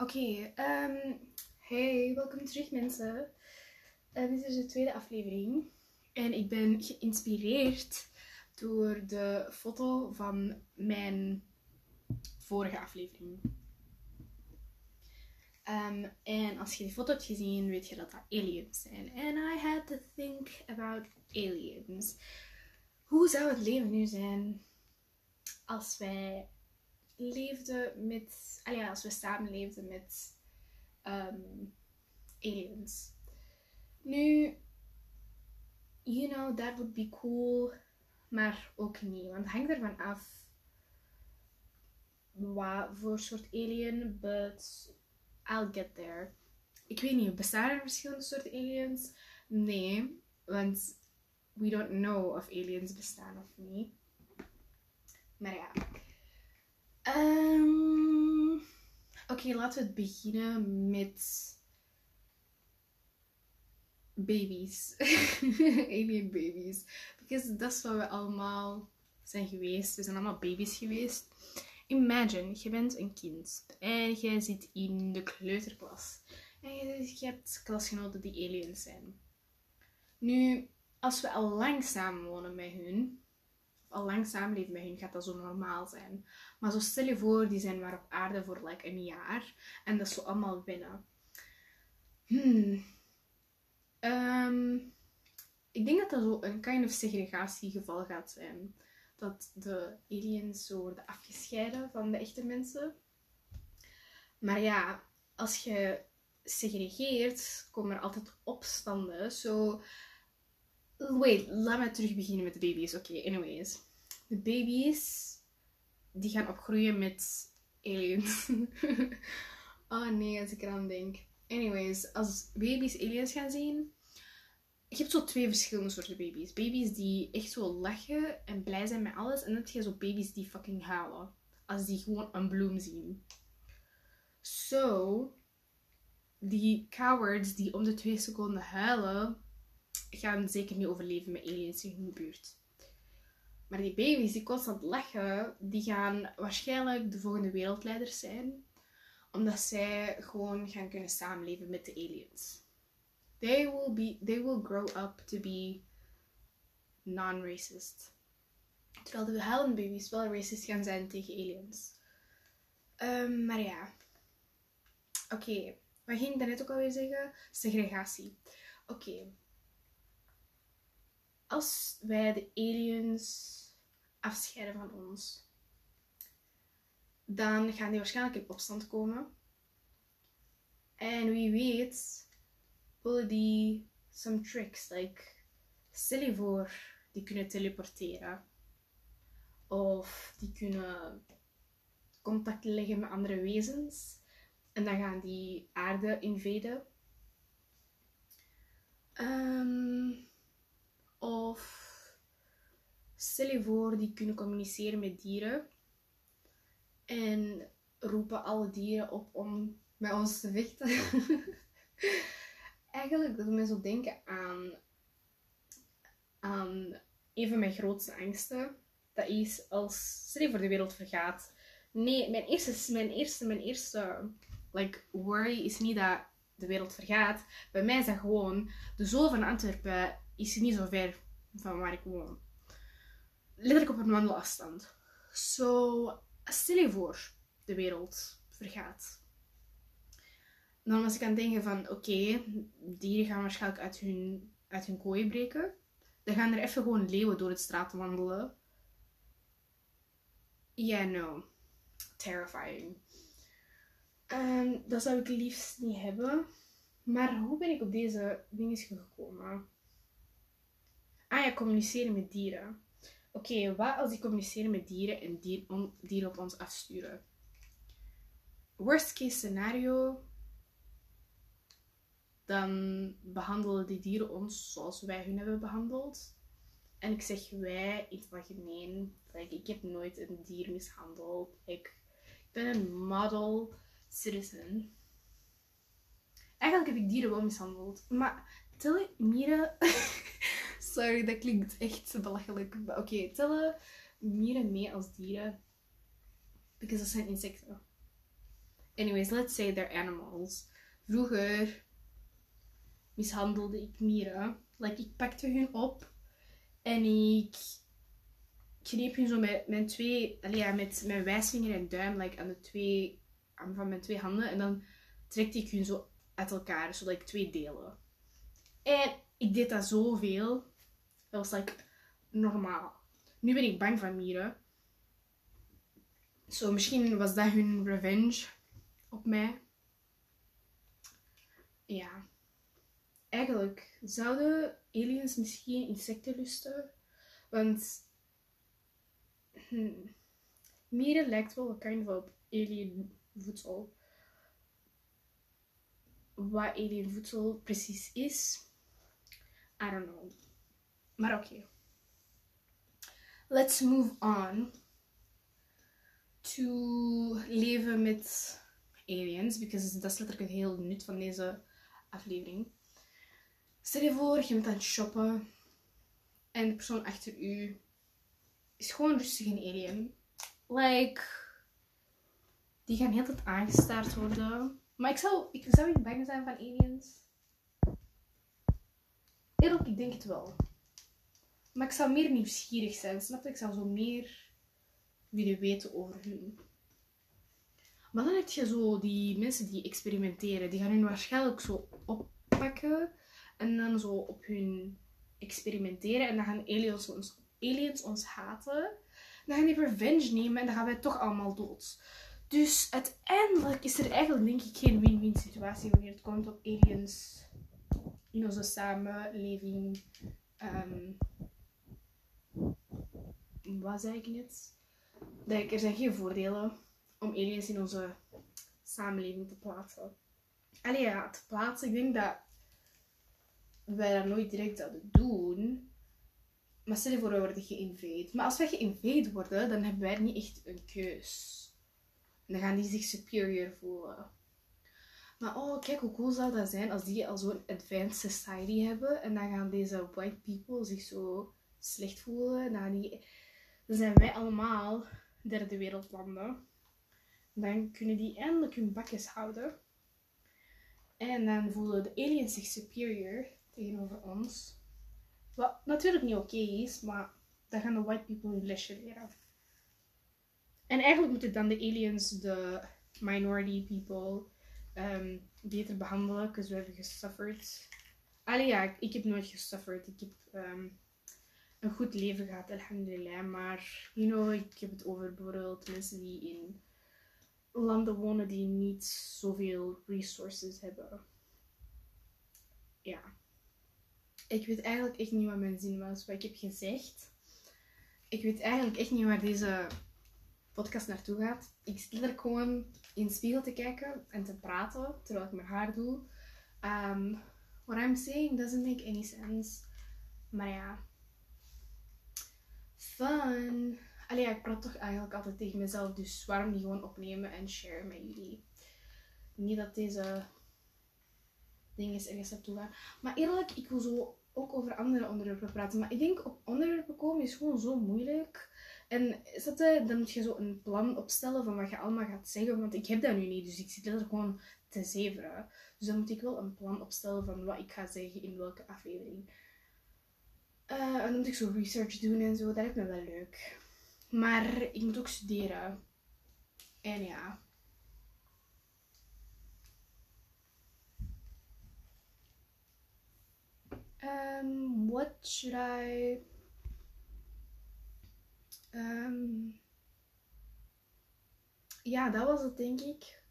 Oké, ehm, hey, welkom terug mensen. Eh, dit is de tweede aflevering. En ik ben geïnspireerd door de foto van mijn vorige aflevering. Ehm, en als je die foto hebt gezien, weet je dat dat aliens zijn. And I had to think about aliens. Hoe zou het leven nu zijn als wij leefden met, ah als we samenleefden met aliens. Nu, you know, that would be cool, maar ook niet, want het hangt ervan af wat voor soort alien, but I'll get there. Ik weet niet, bestaan er verschillende soorten aliens? Nee, want we don't know of aliens bestaan of niet. Maar ja. Um, Oké, laten we het beginnen met baby's. Alien baby's. Because dat is wat we allemaal zijn geweest. We zijn allemaal baby's geweest. Imagine, je bent een kind en je zit in de kleuterklas. En je, hebt klasgenoten die aliens zijn. Nu, als we al lang samenwonen met hun, al lang samenleven met hun, gaat dat zo normaal zijn. Maar zo stel je voor, die zijn maar op aarde voor like een jaar. En dat is zo allemaal binnen. Hmm. Ehm, ik denk dat dat zo een kind of segregatiegeval gaat zijn. Dat de aliens zo worden afgescheiden van de echte mensen. Maar ja, als je segregeert, komen er altijd opstanden. Zo, Wait, laat me terug beginnen met de baby's. Oké, anyways. De baby's, die gaan opgroeien met aliens. oh nee, als ik eraan denk. Anyways, als baby's aliens gaan zien... Je hebt zo twee verschillende soorten baby's. Baby's die echt zo lachen en blij zijn met alles. En dan heb je zo baby's die fucking huilen. Als die gewoon een bloem zien. So, die cowards die om de twee seconden huilen gaan zeker niet overleven met aliens in hun buurt. Maar die baby's die constant lachen, die gaan waarschijnlijk de volgende wereldleiders zijn. Omdat zij gewoon gaan kunnen samenleven met de aliens. They will, be, they will grow up to be non-racist. Terwijl de huilende baby's wel racist gaan zijn tegen aliens. Um, maar ja. Oké, okay. wat ging ik daarnet ook alweer zeggen? Segregatie. Oké, als wij de aliens afscheiden van ons, dan gaan die waarschijnlijk in opstand komen. En wie weet, willen die some tricks. Like, stel voor, die kunnen teleporteren. Of die kunnen contact leggen met andere wezens. En dan gaan die aarde invaden. Um, of stel je voor, die kunnen communiceren met dieren. En roepen alle dieren op om met ons te vechten. Eigenlijk dat me zo denken aan, een van mijn grootste angsten. Dat is als, stel voor de wereld vergaat. Nee, mijn eerste, mijn eerste, mijn eerste like, worry is niet dat de wereld vergaat. Bij mij is dat gewoon, de zool van Antwerpen is niet zo ver van waar ik woon. Letterlijk op een wandelafstand. Zo, stel je voor, de wereld vergaat. Dan was ik aan het denken van, oké, dieren gaan waarschijnlijk uit hun, uit hun kooi breken. Dan gaan er even gewoon leeuwen door het straat wandelen. Yeah, no. Terrifying. Um, dat zou ik liefst niet hebben. Maar hoe ben ik op deze dingen gekomen? Ah ja, communiceren met dieren. Oké, wat als ik communiceren met dieren en dieren op ons afsturen? Worst case scenario, dan behandelen die dieren ons zoals wij hun hebben behandeld. En ik zeg wij in het algemeen. Like, ik heb nooit een dier mishandeld. Ik, ik ben een model citizen. Eigenlijk heb ik dieren wel mishandeld. Maar tellen mieren Sorry, dat klinkt echt belachelijk. Oké, okay, tellen mieren mee als dieren? Because dat zijn insecten. anyways, let's say they're animals. Vroeger mishandelde ik mieren. Like, ik pakte hun op en ik kneep hun zo met mijn twee, allee, met mijn wijsvinger en duim, like, aan de twee, aan van mijn twee handen. En dan trekte ik hun zo uit elkaar, zodat ik twee delen. En ik deed dat zoveel. Dat was like normaal. Nu ben ik bang van mieren. Zo, misschien was dat hun revenge op mij. Ja. Eigenlijk zouden aliens misschien insecten lusten. Want hmm, mieren lijkt wel kind of op alien voedsel. Wat alien voedsel precies is, I don't know. Okay. Let's move on to leven met aliens, because dat is letterlijk het hele nut van deze aflevering. Stel je voor, je bent aan het shoppen en de persoon achter u is gewoon rustig een alien. Like, die gaan heel tijd aangestaard worden. Maar ik zou, ik zou niet bang zijn van aliens. Eerlijk, ik denk het wel. Maar ik zou meer nieuwsgierig zijn, snap je? Ik zou zo meer willen weten over hun. Maar dan heb je zo die mensen die experimenteren. Die gaan hun waarschijnlijk zo oppakken en dan zo op hun experimenteren. En dan gaan aliens ons, aliens ons haten. Dan gaan die revenge nemen en dan gaan wij toch allemaal dood. Dus uiteindelijk is er eigenlijk denk ik geen win-win situatie wanneer het komt op aliens in onze samenleving. Um, wat zei ik net? Dat er zijn geen voordelen om aliens in onze samenleving te plaatsen. Allee ja, te plaatsen. Ik denk dat wij dat nooit direct zouden doen. Maar stel je voor, we worden geïnvade. Maar als wij geïnvade worden, dan hebben wij niet echt een keus. En dan gaan die zich superior voelen. Maar oh, kijk hoe cool zou dat zijn als die al zo'n advanced society hebben. En dan gaan deze white people zich zo slecht voelen. Dan, zijn wij allemaal derde wereldlanden. Dan kunnen die eindelijk hun bakjes houden. En dan voelen de aliens zich superior tegenover ons. Wat natuurlijk niet oké is, maar dan gaan de white people hun lesje leren. En eigenlijk moeten dan de aliens de minority people um, beter behandelen, because we hebben gesuffered. Allee ja, ik, heb nooit gesuffered. Ik heb um, een goed leven gehad, alhamdulillah. Maar, you know, ik heb het over bijvoorbeeld mensen die in landen wonen die niet zoveel resources hebben. Ja. Ik weet eigenlijk echt niet wat mijn zin was, wat ik heb gezegd. Ik weet eigenlijk echt niet waar deze podcast naartoe gaat. Ik zit er gewoon in de spiegel te kijken en te praten terwijl ik mijn haar doe. Um, what I'm saying doesn't make any sense. Maar ja. Fun. Allee, ik praat toch eigenlijk altijd tegen mezelf. Dus waarom niet gewoon opnemen en share met jullie? Niet dat deze dingen ergens naartoe gaan. Maar eerlijk, ik wil zo ook over andere onderwerpen praten. Maar ik denk op onderwerpen komen is gewoon zo moeilijk. En zat, dan moet je zo een plan opstellen van wat je allemaal gaat zeggen. Want ik heb dat nu niet, dus ik zit er gewoon te zeveren. Dus dan moet ik wel een plan opstellen van wat ik ga zeggen in welke aflevering. Uh, dan moet ik zo research doen en zo. Dat lijkt me wel leuk. Maar ik moet ook studeren. En ja. Um, what should I Um, ja, dat was het denk ik.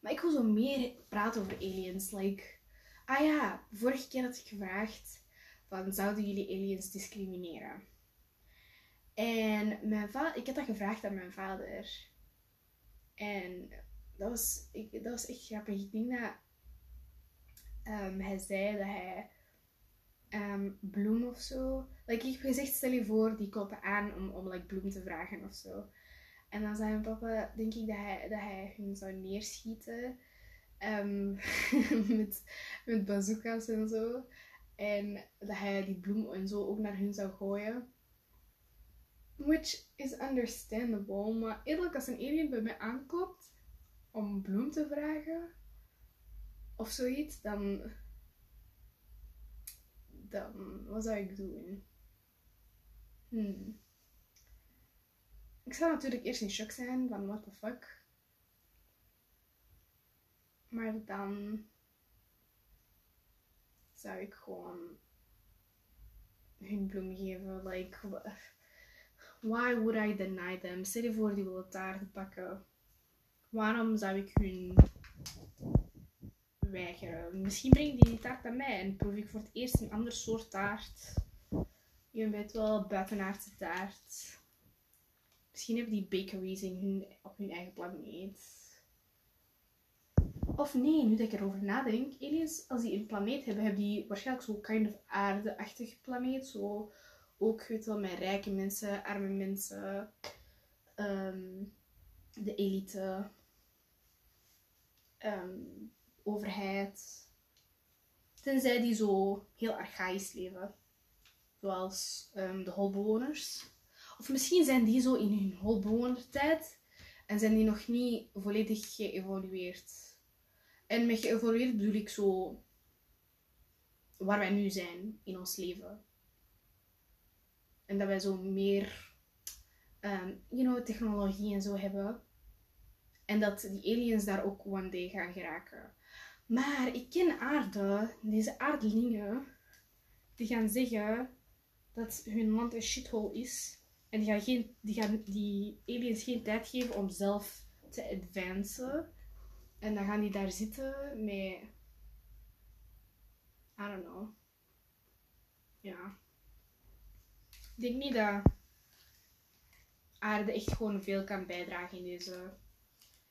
Maar ik wil zo meer praten over aliens. Like, ah ja, vorige keer had ik gevraagd van zouden jullie aliens discrimineren? En mijn vader, ik had dat gevraagd aan mijn vader. En dat was, ik, dat was echt grappig. Ik denk dat um, hij zei dat hij um, bloem of zo. Like, ik heb gezegd, stel je voor, die kloppen aan om, om like, bloem te vragen of zo. En dan zei mijn papa, denk ik, dat hij, dat hij hun zou neerschieten. Um, met, met bazooka's en zo. En dat hij die bloem en zo ook naar hun zou gooien. Which is understandable. Maar eerlijk, als een alien bij mij aanklopt, om bloem te vragen of zoiets, dan. Dan. Wat zou ik doen? Hmm. Ik zou natuurlijk eerst in shock zijn van what the fuck. Maar dan zou ik gewoon hun bloem geven. Like, why would I deny them? Stel je voor die willen taart bakken. Waarom zou ik hun weigeren? Misschien breng die die taart aan mij en proef ik voor het eerst een ander soort taart. Je weet wel, buitenaardse taart. Misschien hebben die bakeries in hun, op hun eigen planeet. Of nee, nu dat ik erover nadenk, aliens, als die een planeet hebben, hebben die waarschijnlijk zo'n kind of aarde-achtige planeet. Zo ook, weet wel, met rijke mensen, arme mensen, ehm, de elite, ehm, overheid. Tenzij die zo heel archaïs leven. Zoals ehm, de holbewoners. Of misschien zijn die zo in hun holbewonertijd en zijn die nog niet volledig geëvolueerd. En met geëvolueerd bedoel ik zo waar wij nu zijn in ons leven. En dat wij zo meer, um, you know, technologie en zo hebben. En dat die aliens daar ook one day gaan geraken. Maar ik ken aarde, deze aardelingen, die gaan zeggen dat hun land een shithole is. En die gaan, geen, die gaan die aliens geen tijd geven om zelf te advancen. En dan gaan die daar zitten met. I don't know. Ja. Ik denk niet dat aarde echt gewoon veel kan bijdragen in deze.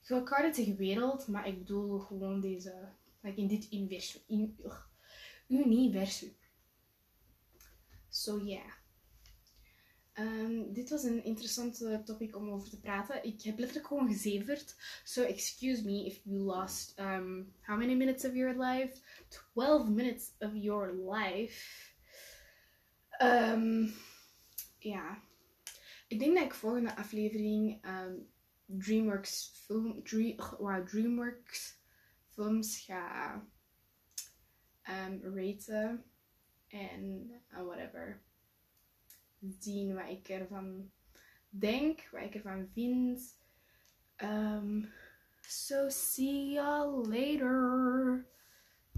Ik wereld, maar ik bedoel gewoon deze. Like in dit universum. In, universum. So yeah. Um, dit was een interessante topic om over te praten. Ik heb letterlijk gewoon gezeverd. So excuse me if you lost um, how many minutes of your life? 12 minutes of your life. Um, ja. Ik denk dat ik volgende aflevering DreamWorks, film, dream, DreamWorks films ga raten. En uh, whatever zien wat ik ervan denk, wat ik ervan vind. Um, so see you later.